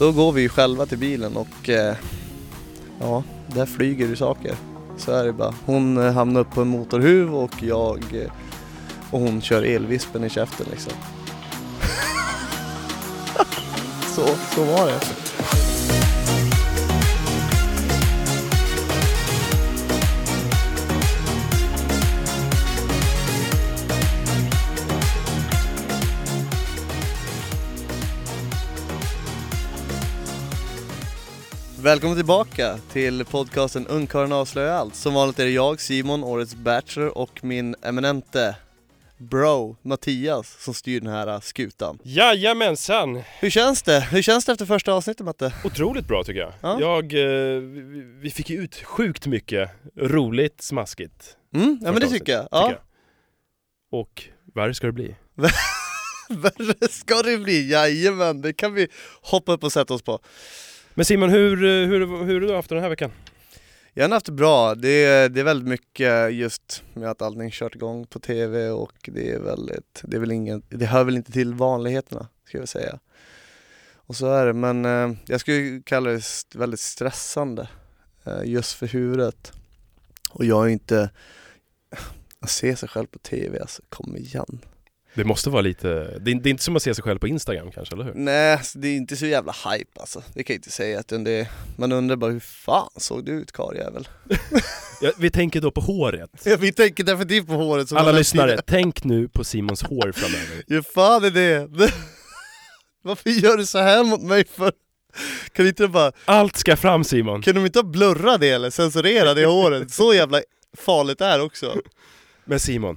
Då går vi ju själva till bilen och eh, ja, där flyger det saker. Så är det bara. Hon eh, hamnar upp på en motorhuv och jag eh, och hon kör elvispen i käften liksom. så, så var det. Välkommen tillbaka till podcasten Ungkarlen avslöjar allt. Som vanligt är det jag, Simon, årets bachelor och min eminente bro Mattias som styr den här skutan. Jajamensan! Hur känns det? Hur känns det efter första avsnittet Matte? Otroligt bra tycker jag. Ja. Jag, eh, vi, fick ju ut sjukt mycket roligt, smaskigt. Mm, ja men det tycker jag. Ja. tycker jag. Och värre ska det bli. Värre ska det bli, jajamän, det kan vi hoppa upp och sätta oss på. Men Simon, hur, hur, hur har du haft den här veckan? Jag har haft det bra, det är, det är väldigt mycket just med att allting kört igång på TV och det är väldigt, det är väl ingen, det hör väl inte till vanligheterna ska jag säga. Och så är det, men eh, jag skulle kalla det väldigt stressande eh, just för huvudet. Och jag är inte, att se sig själv på TV alltså, kom igen. Det måste vara lite, det är, det är inte som att se sig själv på Instagram kanske, eller hur? Nej, alltså, det är inte så jävla hype alltså, det kan jag inte säga. Utan det, man undrar bara hur fan såg du ut karljävel? Ja, vi tänker då på håret. Ja, vi tänker definitivt på håret som Alla lyssnare, tänk nu på Simons hår framöver. Hur fan är det? Varför gör du så här mot mig för? Kan inte bara, Allt ska fram Simon! kan de inte blurra det eller censurera det håret? Så jävla farligt är också. Men Simon,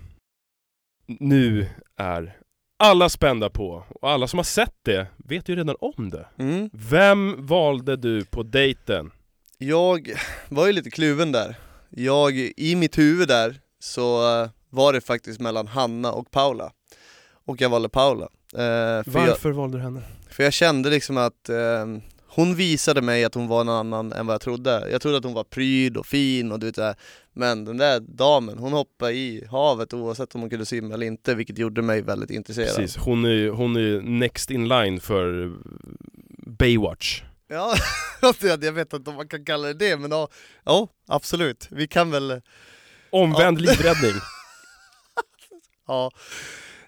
nu är alla spända på, och alla som har sett det vet ju redan om det. Mm. Vem valde du på dejten? Jag var ju lite kluven där. Jag, i mitt huvud där, så eh, var det faktiskt mellan Hanna och Paula. Och jag valde Paula. Eh, för, jag, Varför valde du henne? för jag kände liksom att eh, hon visade mig att hon var en annan än vad jag trodde. Jag trodde att hon var pryd och fin och du vet det. Men den där damen, hon hoppade i havet oavsett om hon kunde simma eller inte, vilket gjorde mig väldigt intresserad. Precis, hon är, hon är next in line för Baywatch. Ja, jag vet inte om man kan kalla det det, men ja, ja absolut. Vi kan väl, Omvänd livräddning. ja,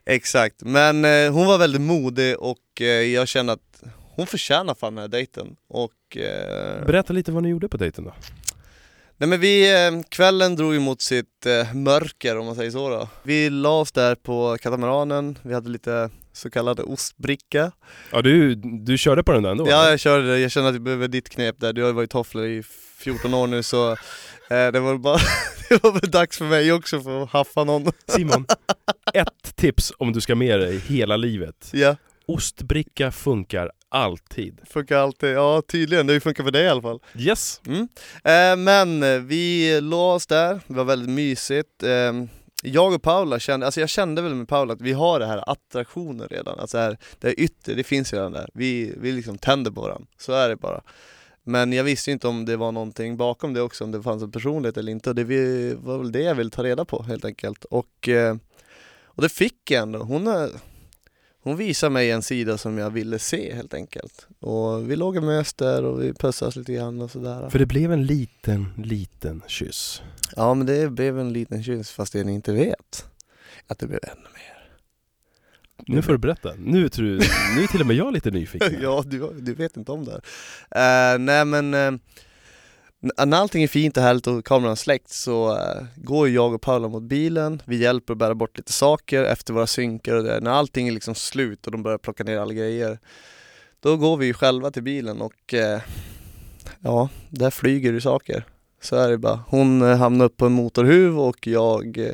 exakt. Men eh, hon var väldigt modig och eh, jag känner att hon förtjänar fan den här dejten. Och, eh, Berätta lite vad ni gjorde på dejten då. nej men vi, eh, kvällen drog emot sitt eh, mörker om man säger så då. Vi la oss där på katamaranen, vi hade lite så kallad ostbricka. Ja du, du körde på den där ändå? Ja jag körde jag känner att jag behöver ditt knep där, du har ju varit tofflor i 14 år nu så eh, det var bara, det var väl dags för mig också för att haffa någon. Simon, ett tips om du ska med dig hela livet. Ja, Ostbricka funkar alltid. funkar alltid, ja tydligen, det funkar för dig i alla fall. Yes. Mm. Eh, men vi låg oss där, det var väldigt mysigt. Eh, jag och Paula kände, alltså jag kände väl med Paula att vi har det här attraktionen redan, alltså här, det här yttre, det finns redan där. Vi, vi liksom tänder på varandra, så är det bara. Men jag visste inte om det var någonting bakom det också, om det fanns en personlighet eller inte. Och det var väl det jag ville ta reda på helt enkelt. Och, eh, och det fick jag ändå. Hon, är, hon visade mig en sida som jag ville se helt enkelt. Och vi låg och mös där och vi pussades lite grann och sådär. För det blev en liten, liten kyss. Ja men det blev en liten kyss fast det ni inte vet att det blev ännu mer. Nu får du berätta. Nu, tror du, nu är till och med jag lite nyfiken. ja du, du vet inte om det här. Eh, nej men n- när allting är fint och härligt och kameran släckt så eh, går jag och Paula mot bilen, vi hjälper att bära bort lite saker efter våra synkar och det. När allting är liksom slut och de börjar plocka ner alla grejer Då går vi ju själva till bilen och eh, ja, där flyger det saker. Så är det bara. Hon eh, hamnar upp på en motorhuv och jag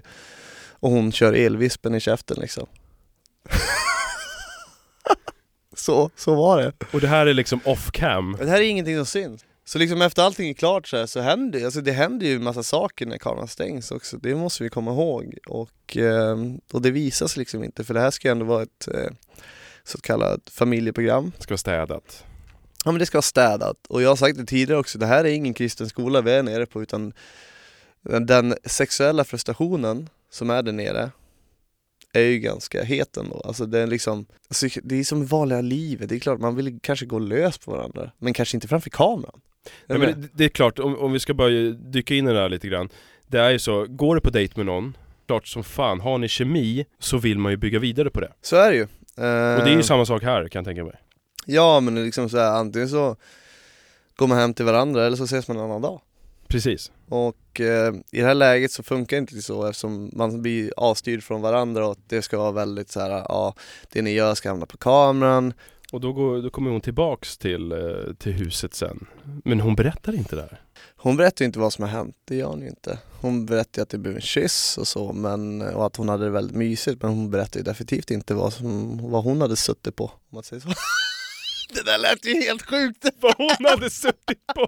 och hon kör elvispen i käften liksom. så, så var det. Och det här är liksom off cam. Det här är ingenting som syns. Så liksom efter allting är klart så, här, så händer alltså det händer ju en massa saker när kameran stängs också. Det måste vi komma ihåg. Och, eh, och det visas liksom inte för det här ska ju ändå vara ett eh, så kallat familjeprogram. Ska vara städat. Ja men det ska vara städat. Och jag har sagt det tidigare också, det här är ingen kristen skola vi är nere på utan den sexuella frustrationen som är där nere är ju ganska het ändå. Alltså det är liksom, alltså det är som vanliga livet, det är klart man vill kanske gå lös på varandra, men kanske inte framför kameran. Nej, men det, det är klart, om, om vi ska bara dyka in i det här lite grann Det är ju så, går du på dejt med någon Klart som fan, har ni kemi så vill man ju bygga vidare på det Så är det ju. Och det är ju Eh, samma sak här kan jag tänka mig Ja men liksom så här, antingen så går man hem till varandra eller så ses man en annan dag. Precis Och eh, i det här läget så funkar det inte så eftersom man blir avstyrd från varandra och det ska vara väldigt så här, ja det ni gör ska hamna på kameran. Och då, går, då kommer hon tillbaks till, eh, till huset sen Men hon berättar inte det här Hon berättar inte vad som har hänt, det gör hon ju inte. Hon berättar att det blev en kyss och så men, och att hon hade det väldigt mysigt men hon berättar ju definitivt inte vad, som, vad hon hade suttit på om man säger så. det där lät ju helt sjukt! Vad hon hade suttit på!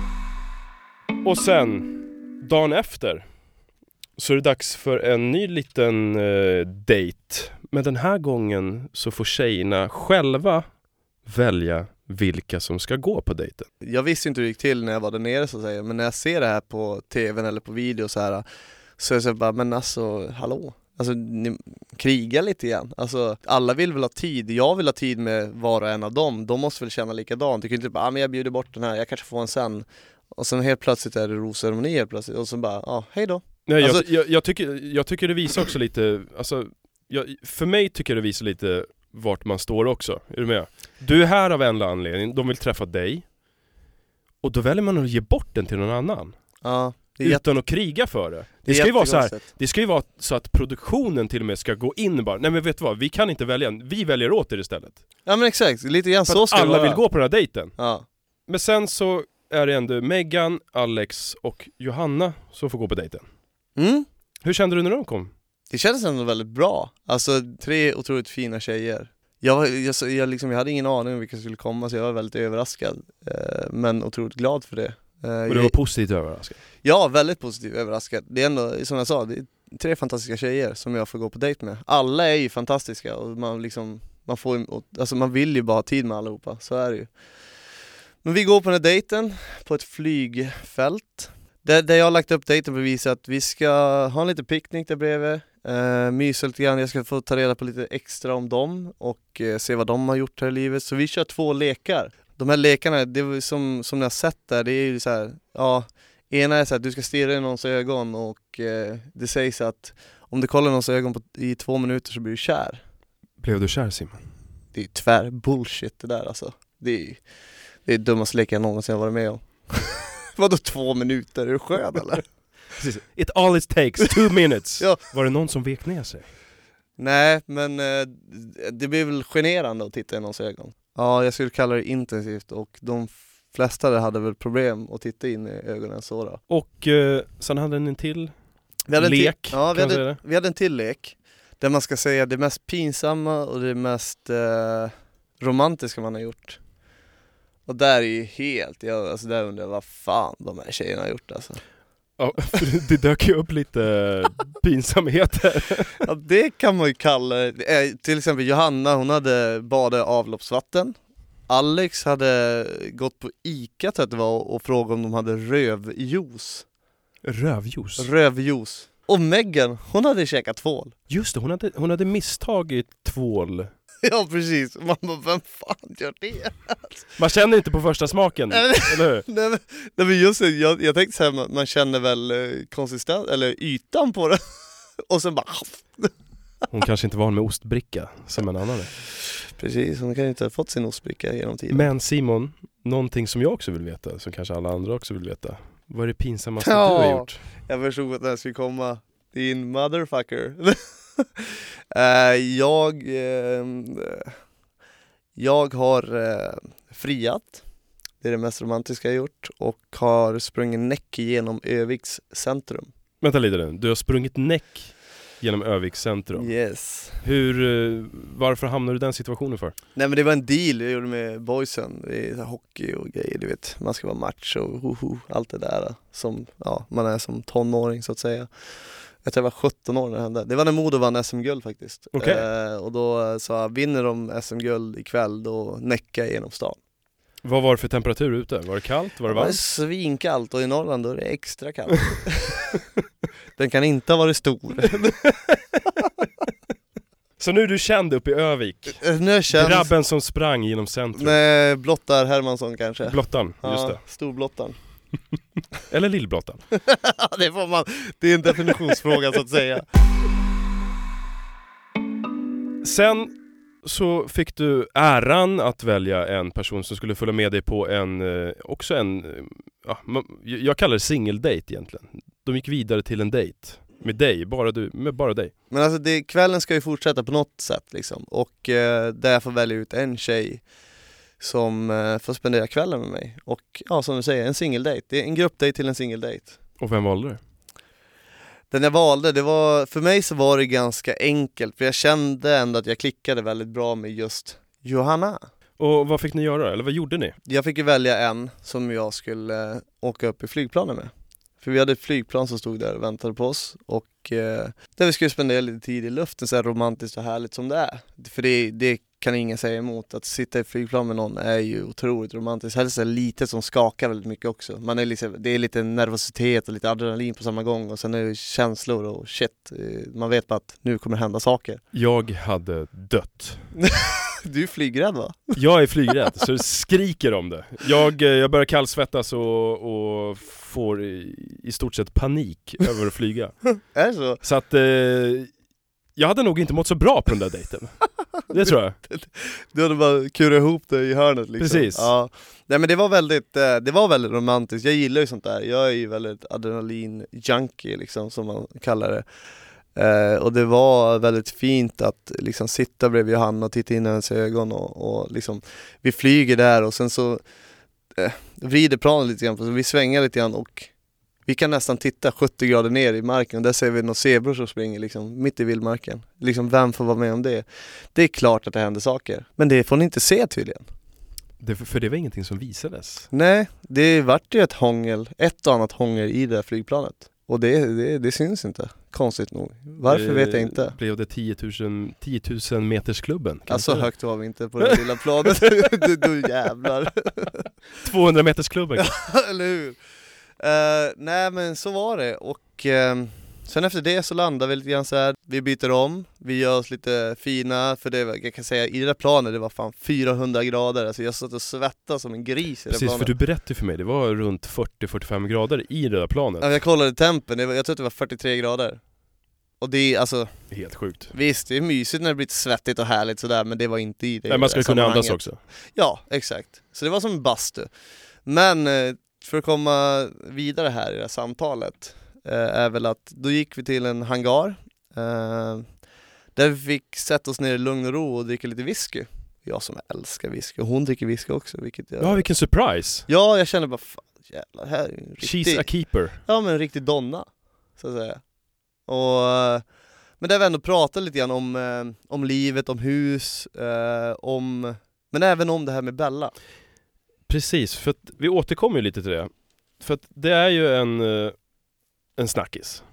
Och sen, dagen efter Så är det dags för en ny liten eh, dejt Men den här gången så får tjejerna själva välja vilka som ska gå på dejten. Jag visste inte hur det gick till när jag var där nere så att säga, men när jag ser det här på tvn eller på video så här så är jag så bara, men alltså hallå? Alltså ni krigar lite grann, alltså alla vill väl ha tid, jag vill ha tid med var och en av dem, de måste väl känna likadant, du kan inte bara, ah, men jag bjuder bort den här, jag kanske får en sen och sen helt plötsligt är det rosceremoni helt plötsligt och så bara, ja ah, hej då. Nej, jag, Alltså- jag, jag, tycker, jag tycker det visar också lite, alltså, jag, för mig tycker det visar lite vart man står också, är du med? Du är här av en anledning, de vill träffa dig. Och då väljer man att ge bort den till någon annan. Ja, det Utan att kriga för det. det Det ska ju vara så här, det ska ju vara så att produktionen till och med ska gå in bara Nej men vet du vad, vi kan inte välja, vi väljer åt er istället. Ja men exakt, lite grann så ska det alla vara. vill gå på den här dejten. Ja, Men sen så är det ändå Megan, Alex och Johanna som får gå på dejten? Mm. Hur kände du när de kom? Det kändes ändå väldigt bra, alltså tre otroligt fina tjejer. Jag, var- jag, jag, liksom, jag hade ingen aning om vilka som skulle komma så jag var väldigt överraskad eh, Men otroligt glad för det. Eh, Och du var positivt överraskad? Ja, väldigt positivt överraskad. Det är ändå, som jag sa, det är tre fantastiska tjejer som jag får gå på dejt med. Alla är ju fantastiska och man liksom, man får alltså man vill ju bara ha tid med allihopa, så är det ju Men vi går på den här dejten på ett flygfält. Där, där jag har lagt upp dejten för att visa att vi ska ha en liten picknick där bredvid eh, Mysa lite grann, jag ska få ta reda på lite extra om dem och eh, se vad de har gjort här i livet. Så vi kör två lekar. De här lekarna, det som, som ni har sett där, det är ju så här, ja Ena är så att du ska stirra i någons ögon och eh, det sägs att om du kollar någons ögon på, i två minuter så blir du kär. Blev du kär Simon? Det är tvär bullshit det där alltså. Det är det är dummaste leken jag någonsin har varit med om Vadå två minuter? Är du skön eller? Precis. It all it takes, two minutes! Ja. Var det någon som vek ner sig? Nej men eh, det blir väl generande att titta i någons ögon Ja jag skulle kalla det intensivt och de flesta där hade väl problem att titta in i ögonen så då Och eh, sen hade ni en till Vi hade en lek, till, ja, vi hade, vi hade en till lek Där man ska säga det mest pinsamma och det mest eh, romantiska man har gjort Och där är ju helt, jag, alltså där undrar jag vad fan de här tjejerna har gjort alltså. Ja, det dök ju upp lite pinsamheter. Ja det kan man ju kalla det, Eh, till exempel Johanna hon hade badat avloppsvatten. Alex hade gått på Ica tror jag det var och frågat om de hade rövjuice. Rövjuice? Rövjuice. Och Megan, hon hade käkat tvål. Just det, hon hade, hon hade misstagit tvål Ja precis, man bara vem fan gör det? Man känner inte på första smaken, eller hur? Nej men, nej, men just det, jag, jag tänkte såhär, man, känner väl eh, konsistens, eller ytan på det och sen bara Hon kanske inte var van med ostbricka som en annan är. Precis, hon kan inte ha fått sin ostbricka genom tiden. Men Simon, någonting som jag också vill veta, som kanske alla andra också vill veta. Vad är det pinsammaste Ja. du har gjort? Jag förstod att här skulle komma. Din motherfucker. Eh, jag, eh, jag har eh, friat. Det är det mest romantiska jag gjort och har sprungit näck genom Öviks centrum. Vänta lite nu, du har sprungit näck genom Öviks centrum. Yes. Hur, eh, varför hamnade du i den situationen för? Nej men det var en deal jag gjorde med boysen, det är hockey och grejer du vet, man ska vara macho och hoho, allt det där som ja, man är som tonåring så att säga. Jag tror jag var 17 år när det hände, det var när Modo vann SM-guld faktiskt. Okej. Eh, och då sa jag, vinner de SM-guld ikväll då näckar jag genom stan. Vad var det för temperatur ute? Var det kallt? Var det Det var varmt? svinkallt och i Norrland då är det extra kallt. Den kan inte ha varit stor. Så nu är du känd uppe i Övik? nu känns... Grabben som sprang genom centrum? Nej, Blottar Hermansson kanske. Blottan, just det. Storblottaren. Eller Lillblottan? det får man, det är en definitionsfråga så att säga. Sen så fick du äran att välja en person som skulle följa med dig på en, eh, också en, eh, ja, jag kallar det singeldate egentligen. De gick vidare till en date. Med dig, bara du, med bara dig. Men alltså det, kvällen ska ju fortsätta på något sätt liksom och eh, där jag får välja ut en tjej som eh, får spendera kvällen med mig och ja som du säger, en singeldate. Det är en gruppdate till en singeldate. Och vem valde du? Den jag valde, det var, för mig så var det ganska enkelt för jag kände ändå att jag klickade väldigt bra med just Johanna. Och vad fick ni göra? Eller vad gjorde ni? Jag fick ju välja en som jag skulle eh, åka upp i flygplanen med. För vi hade ett flygplan som stod där och väntade på oss och eh, där vi skulle spendera lite tid i luften så romantiskt och härligt som det är. För det, det kan ingen säga emot, att sitta i flygplan med någon är ju otroligt romantiskt. Helst är lite som skakar väldigt mycket också. Man är liksom, det är lite nervositet och lite adrenalin på samma gång och sen är det känslor och shit. eh, Man vet bara att nu kommer det hända saker. Jag hade dött. Du är flygrädd va? Jag är flygrädd, så det skriker om det. Jag, eh, jag börjar kallsvettas och, och får i, i stort sett panik över att flyga. Är det så? Så att eh, jag hade nog inte mått så bra på den där dejten. Det tror jag. Du hade bara kurat ihop det i hörnet liksom. Precis. Ja. Nej men det var väldigt, eh, det var väldigt romantiskt, jag gillar ju sånt där. Jag är ju väldigt adrenalin-junkie liksom som man kallar det. Eh, och det var väldigt fint att liksom sitta bredvid Johanna och titta in i hennes ögon och, och liksom Vi flyger där och sen så eh, vrider planet lite grann, sig. vi svänger lite grann och vi kan nästan titta 70 grader ner i marken och där ser vi några zebror som springer liksom mitt i vildmarken. Liksom vem får vara med om det? Det är klart att det händer saker, men det får ni inte se tydligen. Det, för det var ingenting som visades. Nej, det vart ju ett hångel, ett och annat hångel i det där flygplanet. Och det, det, det syns inte, konstigt nog. Varför Eh, vet jag inte. Blev det 10 000, 10 000 metersklubben? Kan Alltså det- högt var vi inte på det lilla planet, du, du jävlar. 200 metersklubben Eller hur? Eh, nej men så var det och eh, sen efter det så landar vi lite grann så här. vi byter om, vi gör oss lite fina, för det var, jag kan säga i det där planet det var fan 400 grader, alltså jag satt och svettade som en gris i det Precis, planet. för du berättade för mig, det var runt 40-45 grader i det där planet. Ja, jag kollade tempen, det var, jag tror att det var 43 grader. Och det är alltså, Helt sjukt. visst det är mysigt när det blir lite svettigt och härligt sådär men det var inte i det Nej, man ska kunna andas också. Ja, exakt. Så det var som en bastu. Men eh, för att komma vidare här i det här samtalet eh, är väl att då gick vi till en hangar eh, där vi fick sätta oss ner i lugn och ro och dricka lite whisky. Jag som älskar whisky och hon dricker whisky också vilket jag... Ja, vilken surprise! Ja, jag känner bara fan jävlar, här är en She's riktig... a keeper. Ja men en riktig donna, så att säga. Och, eh, men där vi ändå pratar lite grann om, om livet, om hus, om, men även om det här med Bella. Precis, för att vi återkommer ju lite till det. För att det är ju en, eh, en snackis.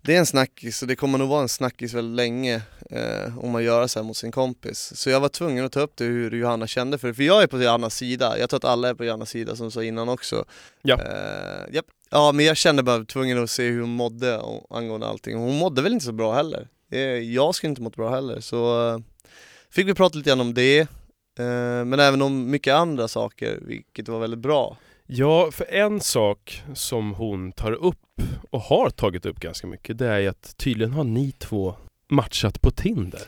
Det är en snackis och det kommer nog vara en snackis väldigt länge eh, om man gör så här mot sin kompis. Så jag var tvungen att ta upp det hur Johanna kände för det, för jag är på Johannas sida, jag tror att alla är på Johannas sida som du sa innan också. Ja. Eh, japp. ja men jag kände bara tvungen att se hur hon mådde och- angående allting. Hon mådde väl inte så bra heller. Eh, jag skulle inte mått bra heller så eh, fick vi prata lite grann om det, men även om mycket andra saker, vilket var väldigt bra. Ja, för en sak som hon tar upp och har tagit upp ganska mycket det är att tydligen har ni två matchat på Tinder.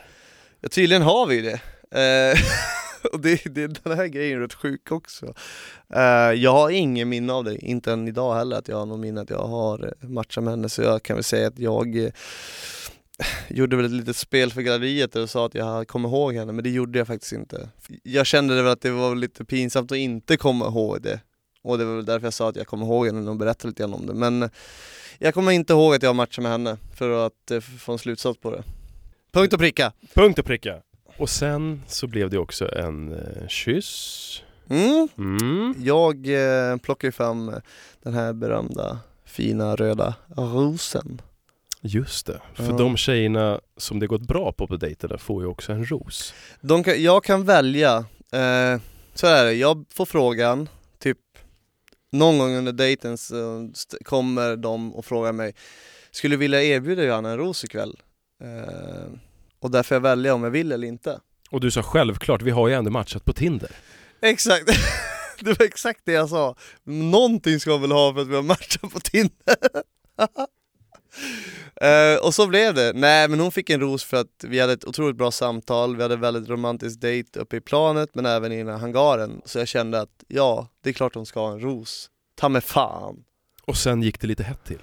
Ja, tydligen har vi det. Eh, och det, det, den här grejen är rätt sjuk också. Eh, jag har ingen minne av det, inte än idag heller att jag har någon minne att jag har eh, matchat med henne så jag kan väl säga att jag eh, gjorde väl ett litet spel för galleriet och sa att jag kommer ihåg henne men det gjorde jag faktiskt inte. Jag kände väl att det var lite pinsamt att inte komma ihåg det och det var väl därför jag sa att jag kommer ihåg henne och berättade lite grann om det men jag kommer inte ihåg att jag har matchat med henne för att eh, få en slutsats på det. Punkt och pricka! Punkt och pricka. Och sen så blev det också en eh, kyss. Mm. Mm. Jag eh, plockar ju fram den här berömda fina röda rosen. Just det, för Ja. de tjejerna som det gått bra på på dejterna får ju också en ros. De kan, jag kan välja, eh, så är det, jag får frågan, typ någon gång under dejten så kommer de och frågar mig Skulle du vilja erbjuda Johanna en ros ikväll? Eh, och där får jag välja om jag vill eller inte Och du sa självklart, vi har ju ändå matchat på Tinder. Exakt, det var exakt det jag sa Någonting ska man väl ha för att vi har matchat på Tinder Eh, och så blev det. Nej men hon fick en ros för att vi hade ett otroligt bra samtal, vi hade väldigt romantisk dejt uppe i planet men även i den här hangaren. Så jag kände att ja, det är klart hon ska ha en ros. Ta med fan. Och sen gick det lite hett till.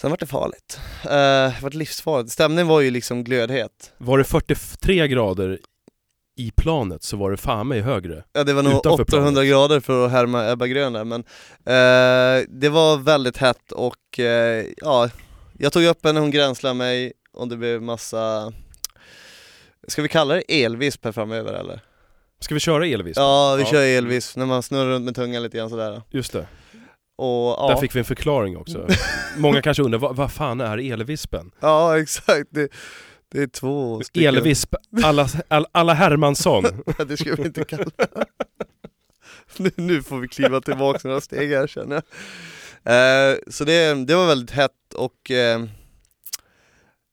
Sen var det farligt. Uh, det var livsfarligt. Stämningen var ju liksom glödhet. Var det 43 grader i planet så var det fan mig högre. Ja det var nog Utanför 800 planet. grader för att härma Ebba Grön där men eh, det var väldigt hett och eh, ja, jag tog upp henne, hon gränslade mig och det blev massa Ska vi kalla det elvisp här framöver eller? Ska vi köra elvisp? Ja vi Ja. kör elvisp när man snurrar runt med tungan lite grann sådär Just det, och ja, där fick vi en förklaring också. Många kanske undrar, vad, vad fan är elvispen? ja exakt, det, det är två stycken Elvisp, alla, all, alla Hermansson. det ska vi inte kalla nu, nu får vi kliva tillbaka några steg här känner jag. Eh, så det, det var väldigt hett och eh,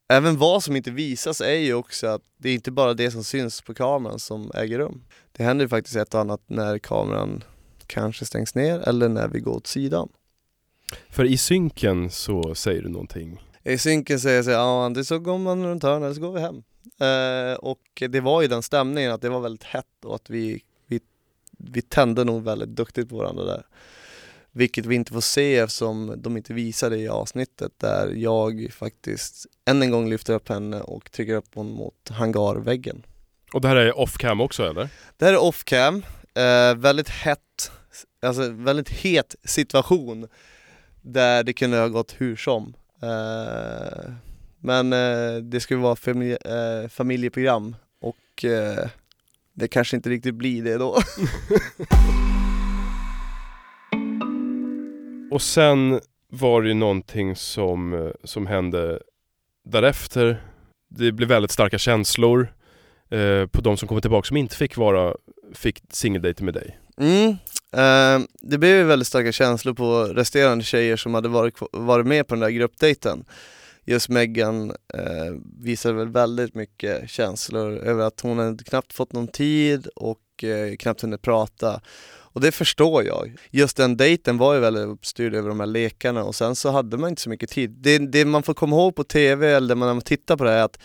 även vad som inte visas är ju också att det är inte bara det som syns på kameran som äger rum. Det händer ju faktiskt ett och annat när kameran kanske stängs ner eller när vi går åt sidan. För i synken så säger du någonting. I synken säger jag ja det så går man runt hörnet så går vi hem. Eh, och det var ju den stämningen att det var väldigt hett och att vi, vi, vi tände nog väldigt duktigt på varandra där. Vilket vi inte får se eftersom de inte visade i avsnittet där jag faktiskt än en gång lyfter upp henne och trycker upp hon mot hangarväggen. Och det här är off cam också eller? Det här är off cam, eh, väldigt hett, alltså väldigt het situation där det kunde ha gått hur som. Eh, men eh, det ska ju vara familje, eh, familjeprogram och eh, det kanske inte riktigt blir det då. Och sen var det ju någonting som, eh, som hände därefter. Det blev väldigt starka känslor eh, på de som kommer tillbaka som inte fick vara, fick singeldejter med dig. Mm. Eh, det blev ju väldigt starka känslor på resterande tjejer som hade varit, varit med på den där gruppdejten. Just Megan eh, visade väl väldigt mycket känslor över att hon hade knappt fått någon tid och eh, knappt hunnit prata. Och det förstår jag. Just den dejten var ju väldigt uppstyrd över de här lekarna och sen så hade man inte så mycket tid. Det, det man får komma ihåg på TV eller när man tittar på det här är att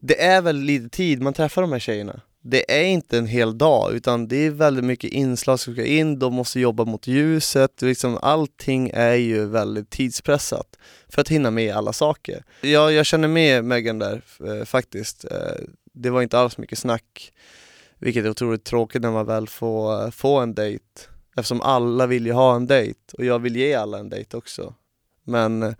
det är väldigt lite tid man träffar de här tjejerna. Det är inte en hel dag utan det är väldigt mycket inslag som ska in, de måste jobba mot ljuset, liksom allting är ju väldigt tidspressat för att hinna med alla saker. Jag, jag känner med Megan där eh, faktiskt. Eh, det var inte alls mycket snack, vilket är otroligt tråkigt när man väl får, eh, får en dejt. Eftersom alla vill ju ha en dejt och jag vill ge alla en dejt också. Men eh,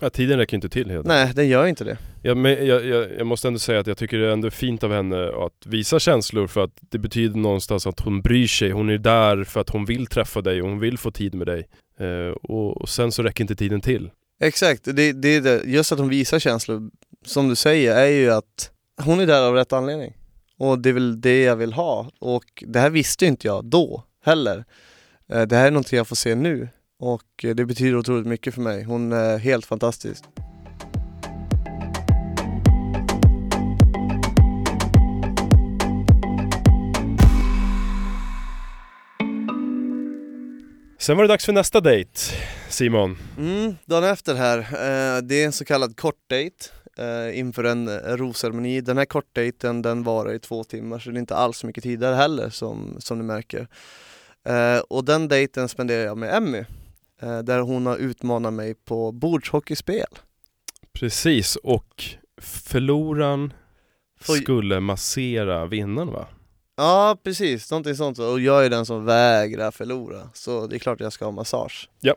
Ja, tiden räcker inte till helt nej, den gör inte det. Ja, men jag, jag, jag måste ändå säga att jag tycker det är ändå fint av henne att visa känslor för att det betyder någonstans att hon bryr sig. Hon är där för att hon vill träffa dig och hon vill få tid med dig. Eh, och, och sen så räcker inte tiden till. Exakt, det, det är det. just att hon visar känslor, som du säger, är ju att hon är där av rätt anledning. Och det är väl det jag vill ha. Och det här visste inte jag då heller. Eh, Det här är någonting jag får se nu. Och eh, det betyder otroligt mycket för mig. Hon är helt fantastisk. Sen var det dags för nästa dejt, Simon. Mm, dagen efter här, eh, det är en så kallad kortdejt eh, inför en rosceremoni. Den här kortdejten den varar i två timmar så det är inte alls mycket tid där heller som, som ni märker. Och den dejten spenderar jag med Emmy, där hon har utmanat mig på bordshockeyspel. Precis, och förloraren Får- skulle massera vinnaren va? Ja precis, någonting sånt. Och jag är den som vägrar förlora, så det är klart jag ska ha massage. Ja.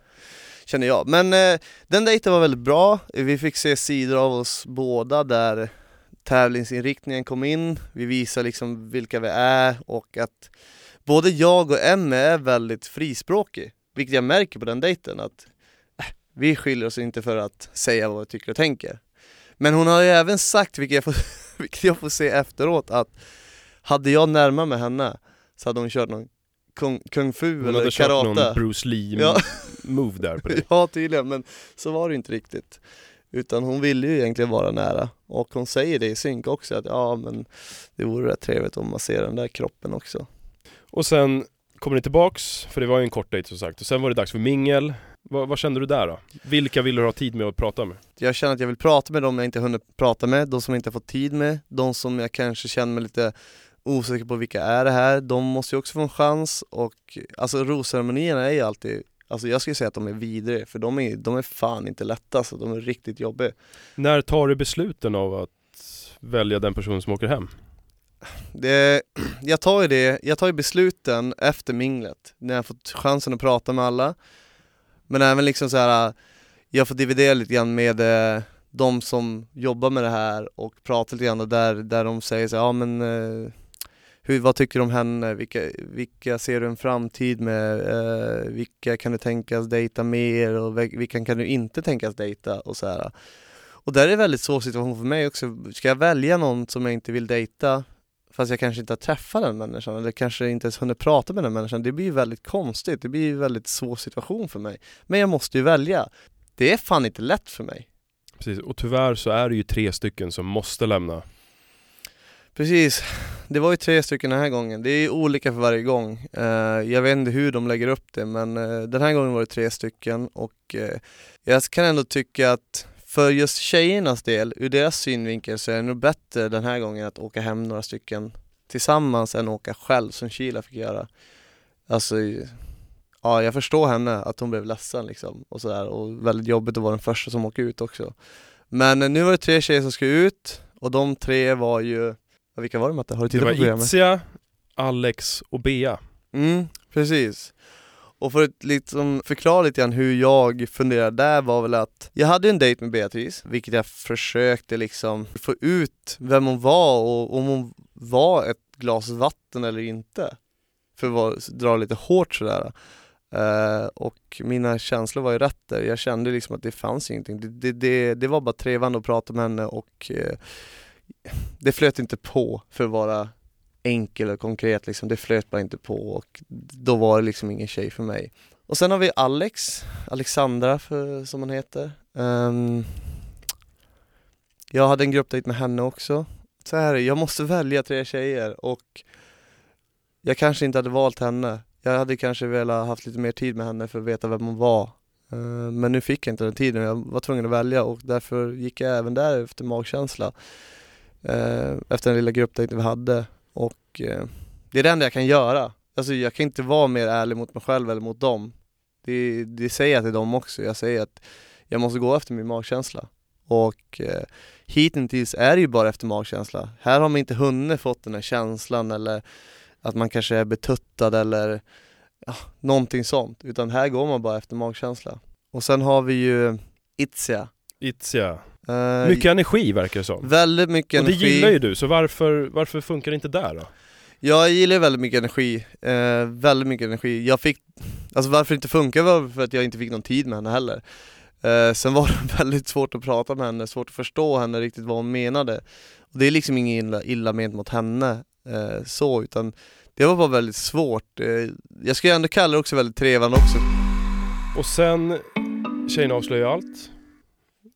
Känner jag. Men eh, den dejten var väldigt bra, vi fick se sidor av oss båda där tävlingsinriktningen kom in, vi visar liksom vilka vi är och att både jag och Emmy är väldigt frispråkig, vilket jag märker på den dejten att äh, vi skiljer oss inte för att säga vad vi tycker och tänker. Men hon har ju även sagt, vilket jag får, vilket jag får se efteråt, att hade jag närmat mig henne så hade hon kört någon kung, kung fu Hon eller hade kört karate. någon Bruce Lee Ja. move där på dig. Ja tydligen, men så var det inte riktigt. Utan hon ville ju egentligen vara nära och hon säger det i synk också att ja men det vore rätt trevligt om man ser den där kroppen också. Och sen kommer ni tillbaks, för det var ju en kort dejt som sagt. Och sen var det dags för mingel. Vad, vad kände du där då? Vilka vill du ha tid med att prata med? Jag känner att jag vill prata med dem jag inte hunnit prata med, de som jag inte har fått tid med, de som jag kanske känner mig lite osäker på vilka är det här, de måste ju också få en chans och alltså rosceremonierna är ju alltid Alltså jag skulle säga att de är vidriga, för de är, de är fan inte lätta alltså, de är riktigt jobbiga. När tar du besluten av att välja den person som åker hem? Det, jag tar ju det, jag tar ju besluten efter minglet, när jag fått chansen att prata med alla. Men även liksom så här, jag får dividera lite grann med eh, de som jobbar med det här och prata lite grann där, där de säger så här, ja men eh, hur, vad tycker du om henne? Vilka, vilka ser du en framtid med? Eh, vilka kan du tänkas dejta mer och vilka kan du inte tänkas dejta? Och så här. Och där är det en väldigt svår situation för mig också. Ska jag välja någon som jag inte vill dejta fast jag kanske inte har träffat den människan eller kanske inte ens hunnit prata med den människan. Det blir ju väldigt konstigt, det blir ju en väldigt svår situation för mig. Men jag måste ju välja. Det är fan inte lätt för mig. Precis, och tyvärr så är det ju tre stycken som måste lämna. Precis, det var ju tre stycken den här gången. Det är ju olika för varje gång. Eh, jag vet inte hur de lägger upp det men eh, den här gången var det tre stycken och eh, jag kan ändå tycka att för just tjejernas del, ur deras synvinkel så är det nog bättre den här gången att åka hem några stycken tillsammans än åka själv som Kila fick göra. Alltså, ja jag förstår henne att hon blev ledsen liksom och sådär och väldigt jobbigt att vara den första som åker ut också. Men eh, nu var det tre tjejer som ska ut och de tre var ju vilka var det Matte? Har du Det tittat var på programmet? Itzia, Alex och Bea. Mm, precis. Och för att liksom förklara lite grann hur jag funderade där var väl att jag hade en dejt med Beatrice, vilket jag försökte liksom få ut vem hon var och om hon var ett glas vatten eller inte. För att dra lite hårt sådär. Uh, och mina känslor var ju rätt där, jag kände liksom att det fanns ingenting. Det, det, det, det var bara trevande att prata med henne och uh, det flöt inte på för att vara enkel och konkret liksom, det flöt bara inte på och då var det liksom ingen tjej för mig. Och sen har vi Alex, Alexandra för, som hon heter. Um, jag hade en gruppdejt med henne också. Så här, är det, jag måste välja tre tjejer och jag kanske inte hade valt henne. Jag hade kanske velat haft lite mer tid med henne för att veta vem hon var. Ehm, men nu fick jag inte den tiden, jag var tvungen att välja och därför gick jag även där efter magkänsla. Eh, efter den lilla gruppdejten vi hade och eh, det är det enda jag kan göra. Alltså jag kan inte vara mer ärlig mot mig själv eller mot dem. Det, det säger jag till dem också. Jag säger att jag måste gå efter min magkänsla. Och eh, hittills är det ju bara efter magkänsla. Här har man inte hunnit fått den här känslan eller att man kanske är betuttad eller ja, någonting sånt. Utan här går man bara efter magkänsla. Och sen har vi ju Itzia. Itzia. Eh, Mycket energi verkar det som. Väldigt mycket Och det energi. gillar ju du, så varför, varför funkar det inte där då? Jag gillar väldigt mycket energi, eh, väldigt mycket energi. Jag fick, alltså varför det inte funkar var för att jag inte fick någon tid med henne heller. Eh, sen var det väldigt svårt att prata med henne, svårt att förstå henne riktigt vad hon menade. Och det är liksom inget illa, illa ment mot henne eh, så, utan det var bara väldigt svårt. Eh, jag skulle ändå kalla det också väldigt trevande också. Och sen, tjejerna avslöjar allt.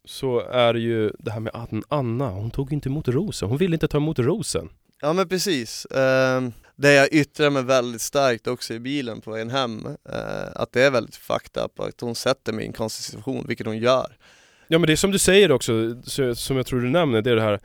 Så är det ju det här med att Anna, hon tog inte emot rosen. Hon ville inte ta emot rosen. Ja men precis. Ehm, det jag yttrar mig väldigt starkt också i bilen på vägen hem, eh, att det är väldigt fucked up att hon sätter mig i en konstig situation, vilket hon gör. Ja men det är som du säger också, så- som jag tror du nämner, det är det här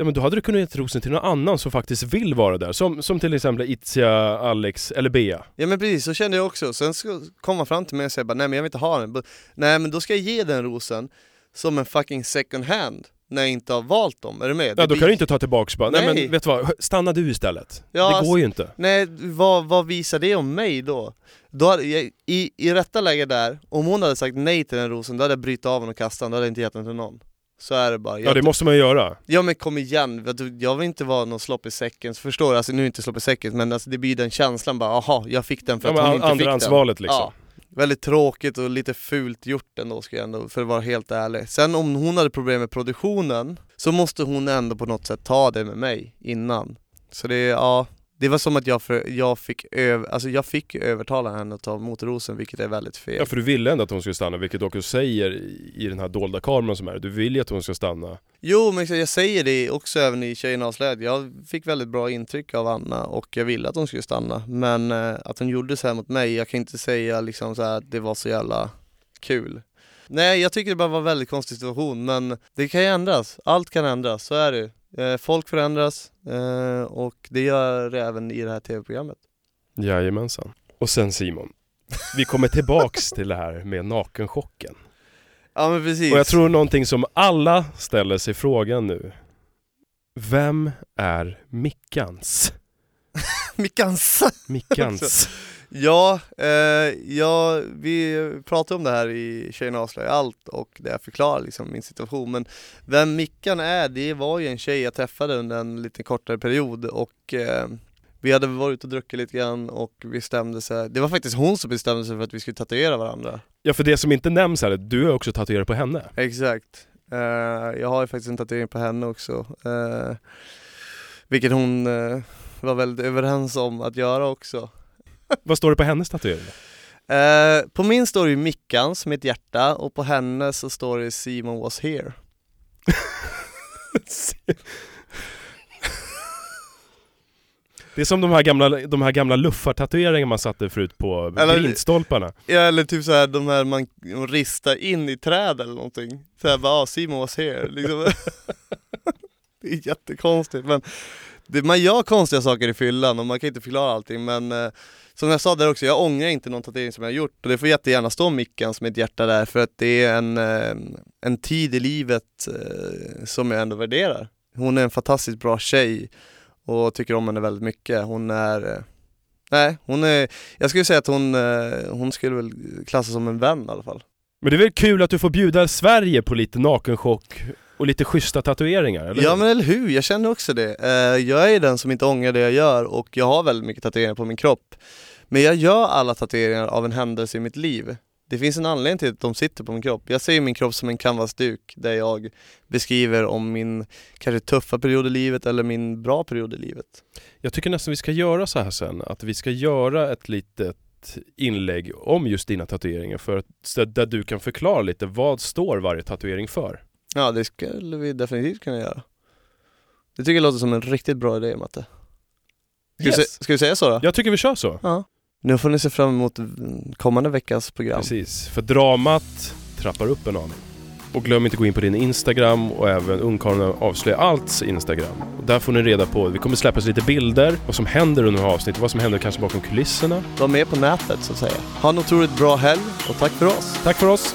Ja men då hade du kunnat ge rosen till någon annan som faktiskt vill vara där, som, som till exempel Itzia, Alex eller Bea. Ja men precis, så kände jag också. Sen ska komma fram till mig och bara, nej men jag vill inte ha den. Nej men då ska jag ge den rosen som en fucking second hand, när jag inte har valt dem. Är du med? Ja då kan du inte ta tillbaks bara, nej, Nej. men vet du vad, stanna du istället. Ja, det går ju inte. Nej, vad, vad visar det om mig då? då hade jag, i, I rätta läge där, om hon hade sagt nej till den rosen, då hade jag brytt av den och kastat den, då hade jag inte gett den till någon. Så är det bara. Ja Jag, det måste man ju göra. ja men kom igen, jag vill inte vara någon slopp i säcken, så förstår du? Alltså nu inte slopp i säcken, men alltså, det blir den känslan bara, aha, jag fick den för Ja, att hon inte fick den. andrahandsvalet liksom. Ja, väldigt tråkigt och lite fult gjort ändå ska jag ändå, för att vara helt ärlig. Sen om hon hade problem med produktionen, så måste hon ändå på något sätt ta det med mig innan. Så det, ja, det var som att jag, för, jag fick över, alltså jag fick övertala henne att ta emot rosen, vilket är väldigt fel. Ja för du ville ändå att hon skulle stanna, vilket du också säger i den här dolda kameran som är. Du vill ju att hon ska stanna. Jo men jag säger det också även i Tjejerna avslöjade, jag fick väldigt bra intryck av Anna och jag ville att hon skulle stanna. Men eh, att hon gjorde så här mot mig, jag kan inte säga liksom så att det var så jävla kul. Nej jag tycker det bara var en väldigt konstig situation men det kan ju ändras, allt kan ändras, så är det Folk förändras eh, och det gör det även i det här tv-programmet. Jajamensan. Och sen Simon, vi kommer tillbaks till det här med nakenchocken. Ja men precis. Och jag tror någonting som alla ställer sig frågan nu. Vem är Mickans? Mickans! Mickans. Ja, eh, ja, vi pratade om det här i Tjejerna avslöjar allt och det jag förklarar liksom min situation men vem Mickan är, det var ju en tjej jag träffade under en lite kortare period och eh, vi hade varit ute och druckit lite grann och vi bestämde sig, det var faktiskt hon som bestämde sig för att vi skulle tatuera varandra. Ja för det som inte nämns här, du är också tatuerad på henne. Exakt. Eh, jag har ju faktiskt en tatuering på henne också. Eh, vilket hon eh, var väldigt överens om att göra också. Vad står det på hennes tatuering? Eh, på min står det ju Mickans med ett hjärta och på henne så står det Simon was here. Det är som de här gamla, de här gamla luffartatueringarna man satte förut på Eller- grindstolparna. Ja, eller typ så här de här man ristar in i träd eller någonting. Såhär bara, ah, Simon was here. Liksom. det är jättekonstigt men det, man gör konstiga saker i fyllan och man kan inte förklara allting men eh, som jag sa där också, jag ångrar inte någon tatuering som jag har gjort och det får jättegärna stå Mickans med ett hjärta där för att det är en, eh, en tid i livet eh, som jag ändå värderar. Hon är en fantastiskt bra tjej och tycker om henne väldigt mycket. Hon är eh, Nej, hon är, jag skulle säga att hon, eh, hon skulle väl klassas som en vän i alla fall. Men det är väl kul att du får bjuda Sverige på lite nakenchock och lite schyssta tatueringar, eller Ja hur? men eller hur, jag känner också det. Eh, jag är den som inte ångrar det jag gör och jag har väldigt mycket tatueringar på min kropp. Men jag gör alla tatueringar av en händelse i mitt liv. Det finns en anledning till att de sitter på min kropp. Jag ser min kropp som en canvasduk där jag beskriver om min kanske tuffa period i livet eller min bra period i livet. Jag tycker nästan vi ska göra så här sen, att vi ska göra ett litet inlägg om just dina tatueringar för att, där du kan förklara lite vad står varje tatuering för. Ja det skulle vi definitivt kunna göra. Det tycker jag låter som en riktigt bra idé Matte. Ska, vi, Yes. se, ska vi säga så då? Jag tycker vi kör så. Ja. Nu får ni se fram emot mm, kommande veckas program. Precis, för dramat trappar upp en aning. Och glöm inte gå in på din Instagram och även Ungkarlarna avslöjar allts Instagram. Och där får ni reda på, vi kommer släppa lite bilder, vad som händer under avsnittet, vad som händer kanske bakom kulisserna. Var med på nätet så att säga. Ha en otroligt bra helg och tack för oss. Tack för oss!